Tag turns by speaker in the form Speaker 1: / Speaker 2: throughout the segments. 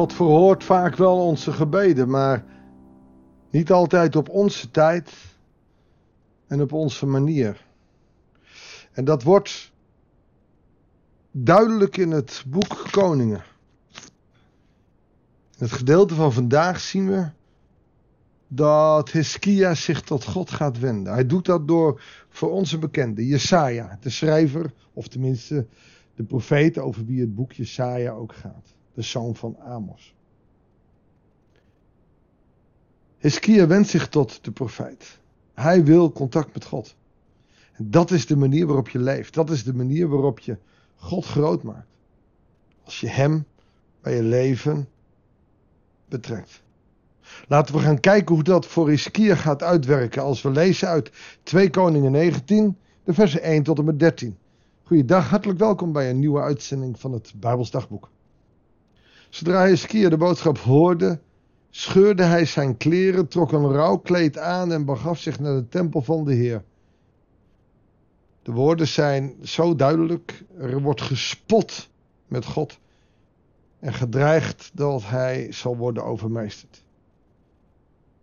Speaker 1: God verhoort vaak wel onze gebeden, maar niet altijd op onze tijd en op onze manier. En dat wordt duidelijk in het boek Koningen. In het gedeelte van vandaag zien we dat Hiskia zich tot God gaat wenden. Hij doet dat door voor onze bekende Jesaja, de schrijver, of tenminste de profeet over wie het boek Jesaja ook gaat. De zoon van Amos. Hiskia wendt zich tot de profeet. Hij wil contact met God. En dat is de manier waarop je leeft. Dat is de manier waarop je God groot maakt. Als je Hem bij je leven betrekt. Laten we gaan kijken hoe dat voor Hiskia gaat uitwerken als we lezen uit 2 Koningen 19, de versen 1 tot en met 13. Goeiedag, hartelijk welkom bij een nieuwe uitzending van het Bijbelsdagboek. Zodra Hiskia de boodschap hoorde, scheurde hij zijn kleren, trok een rouwkleed aan en begaf zich naar de tempel van de Heer. De woorden zijn zo duidelijk, er wordt gespot met God en gedreigd dat hij zal worden overmeesterd.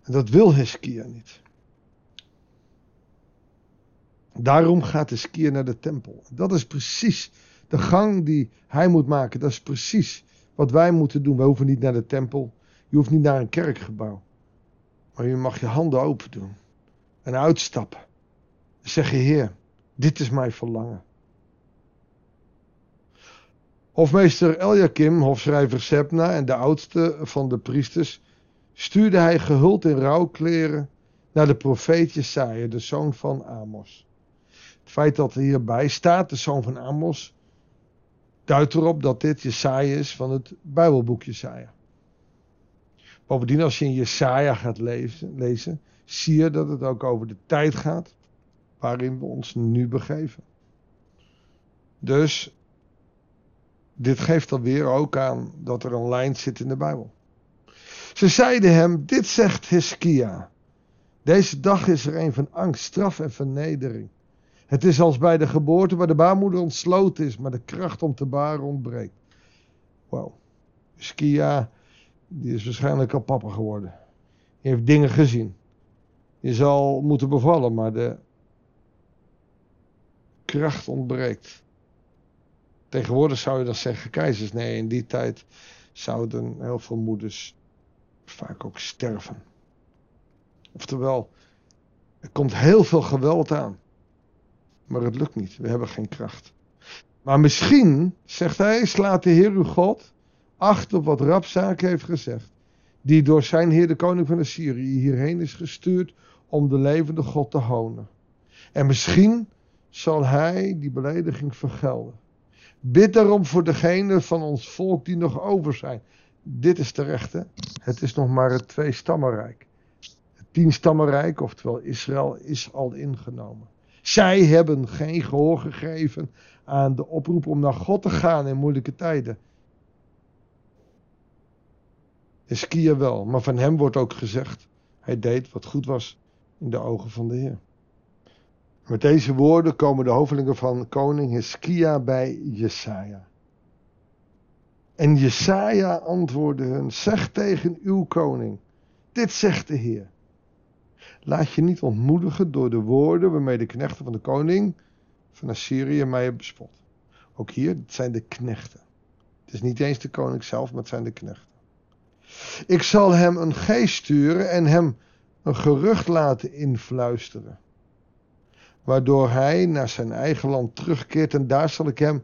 Speaker 1: En dat wil Hiskia niet. Daarom gaat Hiskia naar de tempel. Dat is precies de gang die hij moet maken. Dat is precies wat wij moeten doen. We hoeven niet naar de tempel. Je hoeft niet naar een kerkgebouw. Maar je mag je handen open doen. En uitstappen. En zeggen, Heer, dit is mijn verlangen. Hofmeester Eljakim, hofschrijver Sepna en de oudste van de priesters stuurde hij gehuld in rouwkleren naar de profeet Jesaja, de zoon van Amos. Het feit dat er hierbij staat, de zoon van Amos, duidt erop dat dit Jesaja is van het Bijbelboek Jesaja. Bovendien, als je in Jesaja gaat lezen, zie je dat het ook over de tijd gaat waarin we ons nu begeven. Dus dit geeft alweer ook aan dat er een lijn zit in de Bijbel. Ze zeiden hem, dit zegt Hiskia. Deze dag is er een van angst, straf en vernedering. Het is als bij de geboorte waar de baarmoeder ontsloten is, maar de kracht om te baren ontbreekt. Wow. Hiskia, die is waarschijnlijk al papa geworden. Die heeft dingen gezien. Je zal moeten bevallen, maar de kracht ontbreekt. Tegenwoordig zou je dan zeggen keizers. Nee, in die tijd zouden heel veel moeders vaak ook sterven. Oftewel, er komt heel veel geweld aan. Maar het lukt niet. We hebben geen kracht. Maar misschien, zegt hij, slaat de Heer uw God acht op wat Rapzaak heeft gezegd. Die door zijn Heer de koning van Assyrië hierheen is gestuurd om de levende God te honen. En misschien zal hij die belediging vergelden. Bid daarom voor degene van ons volk die nog over zijn dit is terecht, hè? Het is nog maar het twee-stammenrijk. Het tien-stammenrijk, oftewel Israël, is al ingenomen. Zij hebben geen gehoor gegeven aan de oproep om naar God te gaan in moeilijke tijden. Hiskia wel, maar van hem wordt ook gezegd, hij deed wat goed was in de ogen van de Heer. Met deze woorden komen de hovelingen van koning Hiskia bij Jesaja. En Jesaja antwoordde hun, zeg tegen uw koning, dit zegt de Heer. Laat je niet ontmoedigen door de woorden waarmee de knechten van de koning van Assyrië mij hebben bespot. Ook hier, het zijn de knechten. Het is niet eens de koning zelf, maar het zijn de knechten. Ik zal hem een geest sturen en hem een gerucht laten influisteren. Waardoor hij naar zijn eigen land terugkeert en daar zal ik hem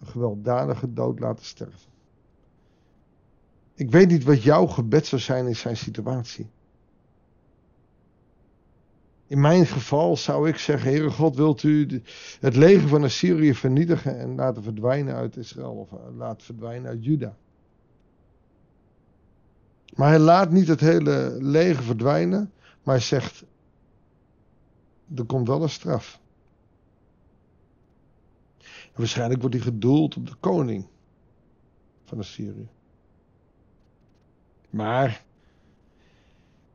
Speaker 1: een gewelddadige dood laten sterven. Ik weet niet wat jouw gebed zou zijn in zijn situatie. In mijn geval zou ik zeggen, Heere God, wilt u het leger van Assyrië vernietigen en laten verdwijnen uit Israël of eh, laat verdwijnen uit Juda. Maar hij laat niet het hele leger verdwijnen, maar hij zegt, er komt wel een straf. Waarschijnlijk wordt hij gedoeld op de koning van Assyrië. Maar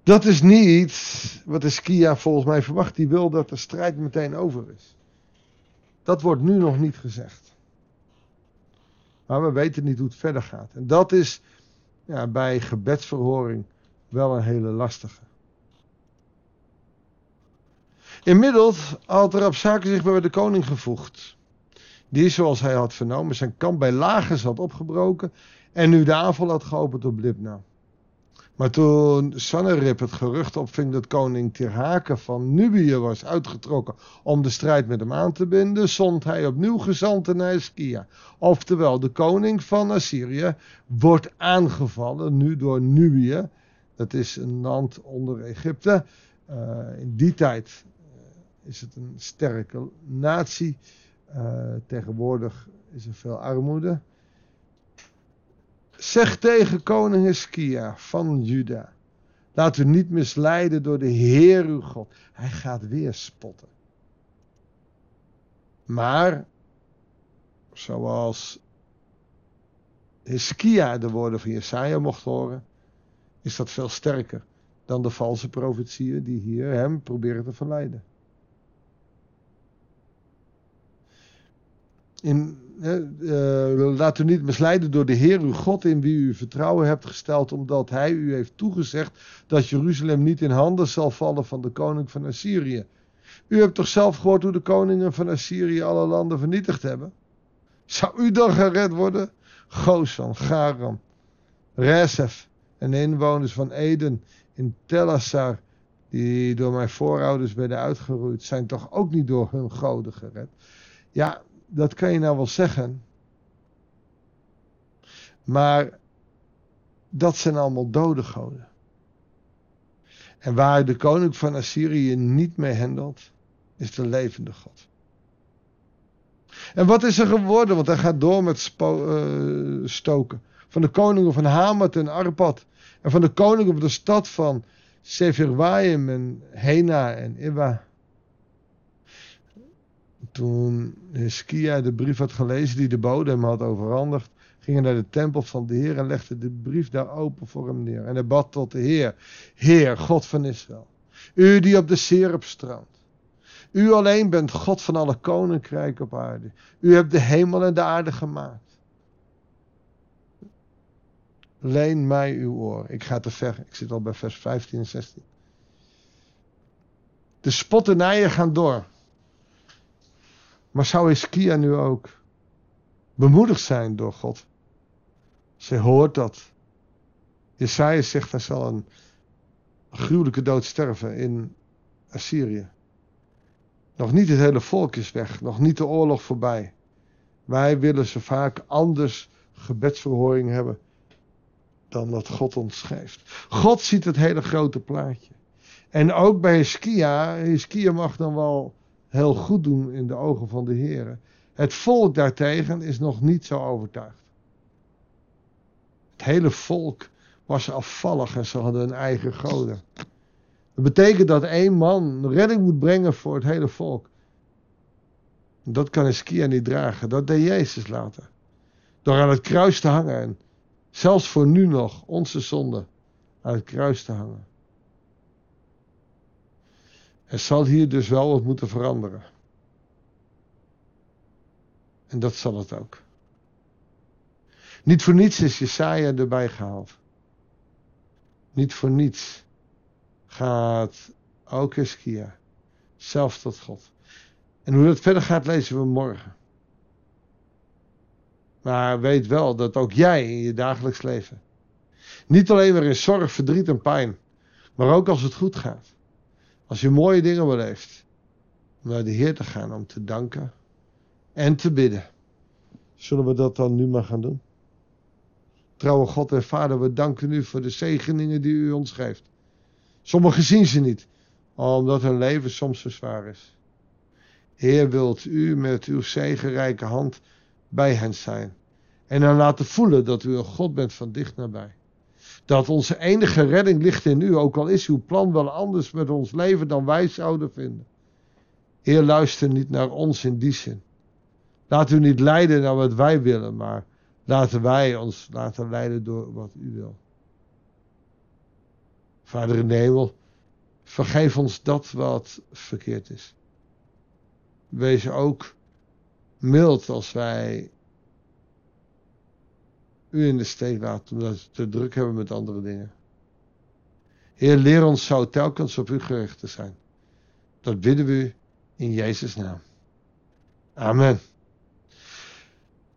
Speaker 1: dat is niet wat de Skia volgens mij verwacht. Die wil dat de strijd meteen over is. Dat wordt nu nog niet gezegd. Maar we weten niet hoe het verder gaat. En dat is ja, bij gebedsverhoring wel een hele lastige. Inmiddels had Rabsake zich bij de koning gevoegd. Die, zoals hij had vernomen, zijn kamp bij Lagers had opgebroken en nu de aanval had geopend op Libna. Maar toen Sanherib het gerucht opving dat koning Tirhake van Nubië was uitgetrokken om de strijd met hem aan te binden, zond hij opnieuw gezanten naar Ischia. Oftewel, de koning van Assyrië wordt aangevallen nu door Nubië. Dat is een land onder Egypte. Uh, in die tijd uh, is het een sterke natie. Uh, tegenwoordig is er veel armoede. Zeg tegen koning Hiskia van Juda. Laat u niet misleiden door de Heer uw God. Hij gaat weer spotten. Maar, zoals Hiskia de woorden van Jesaja mocht horen, is dat veel sterker dan de valse profetieën die hier hem proberen te verleiden. In uh, laat u niet misleiden door de Heer uw God in wie u vertrouwen hebt gesteld, omdat hij u heeft toegezegd dat Jeruzalem niet in handen zal vallen van de koning van Assyrië. U hebt toch zelf gehoord hoe de koningen van Assyrië alle landen vernietigd hebben? Zou u dan gered worden? Gozan, Garam, Rezef en inwoners van Eden in Telassar, die door mijn voorouders werden uitgeroeid, zijn toch ook niet door hun goden gered? Ja, dat kan je nou wel zeggen. Maar dat zijn allemaal dode goden. En waar de koning van Assyrië niet mee handelt, is de levende God. En wat is er geworden? Want hij gaat door met uh, stoken. Van de koningen van Hamat en Arpad. En van de koningen van de stad van Sevirwaim en Hena en Iwa. Toen Hiskia de brief had gelezen die de bode hem had overhandigd, ging hij naar de tempel van de Heer en legde de brief daar open voor hem neer. En hij bad tot de Heer, Heer, God van Israël, u die op de Serep strandt. U alleen bent God van alle koninkrijken op aarde. U hebt de hemel en de aarde gemaakt. Leen mij uw oor. Ik ga te ver. Ik zit al bij vers 15 en 16. De spotternijen gaan door. Maar zou Hiskia nu ook bemoedigd zijn door God? Ze hoort dat. Jesaja zegt hij zal een gruwelijke dood sterven in Assyrië. Nog niet het hele volk is weg, nog niet de oorlog voorbij. Wij willen ze vaak anders gebedsverhoring hebben dan dat God ons geeft. God ziet het hele grote plaatje. En ook bij Hiskia, Hiskia mag dan wel heel goed doen in de ogen van de Heer. Het volk daartegen is nog niet zo overtuigd. Het hele volk was afvallig en ze hadden een eigen goden. Dat betekent dat één man redding moet brengen voor het hele volk. Dat kan Iskia niet dragen. Dat deed Jezus later. Door aan het kruis te hangen. En zelfs voor nu nog onze zonde aan het kruis te hangen. Er zal hier dus wel wat moeten veranderen. En dat zal het ook. Niet voor niets is Jesaja erbij gehaald. Niet voor niets gaat ook Eskia zelf tot God. En hoe dat verder gaat lezen we morgen. Maar weet wel dat ook jij in je dagelijks leven, niet alleen maar in zorg, verdriet en pijn, maar ook als het goed gaat, als je mooie dingen beleeft, om naar de Heer te gaan om te danken en te bidden. Zullen we dat dan nu maar gaan doen? Trouwe God en Vader, we danken u voor de zegeningen die u ons geeft. Sommigen zien ze niet, omdat hun leven soms zo zwaar is. Heer, wilt u met uw zegenrijke hand bij hen zijn en hen laten voelen dat u een God bent van dicht nabij. Dat onze enige redding ligt in u, ook al is uw plan wel anders met ons leven dan wij zouden vinden. Heer, luister niet naar ons in die zin. Laat u niet leiden naar wat wij willen, maar laten wij ons laten leiden door wat u wil. Vader in de hemel, vergeef ons dat wat verkeerd is. Wees ook mild als wij u in de steek laten omdat we te druk hebben met andere dingen. Heer, leer ons zo telkens op u gericht te zijn. Dat bidden we u in Jezus' naam. Amen.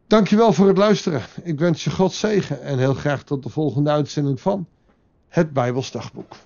Speaker 1: Dankjewel voor het luisteren. Ik wens je God zegen en heel graag tot de volgende uitzending van het Bijbelsdagboek.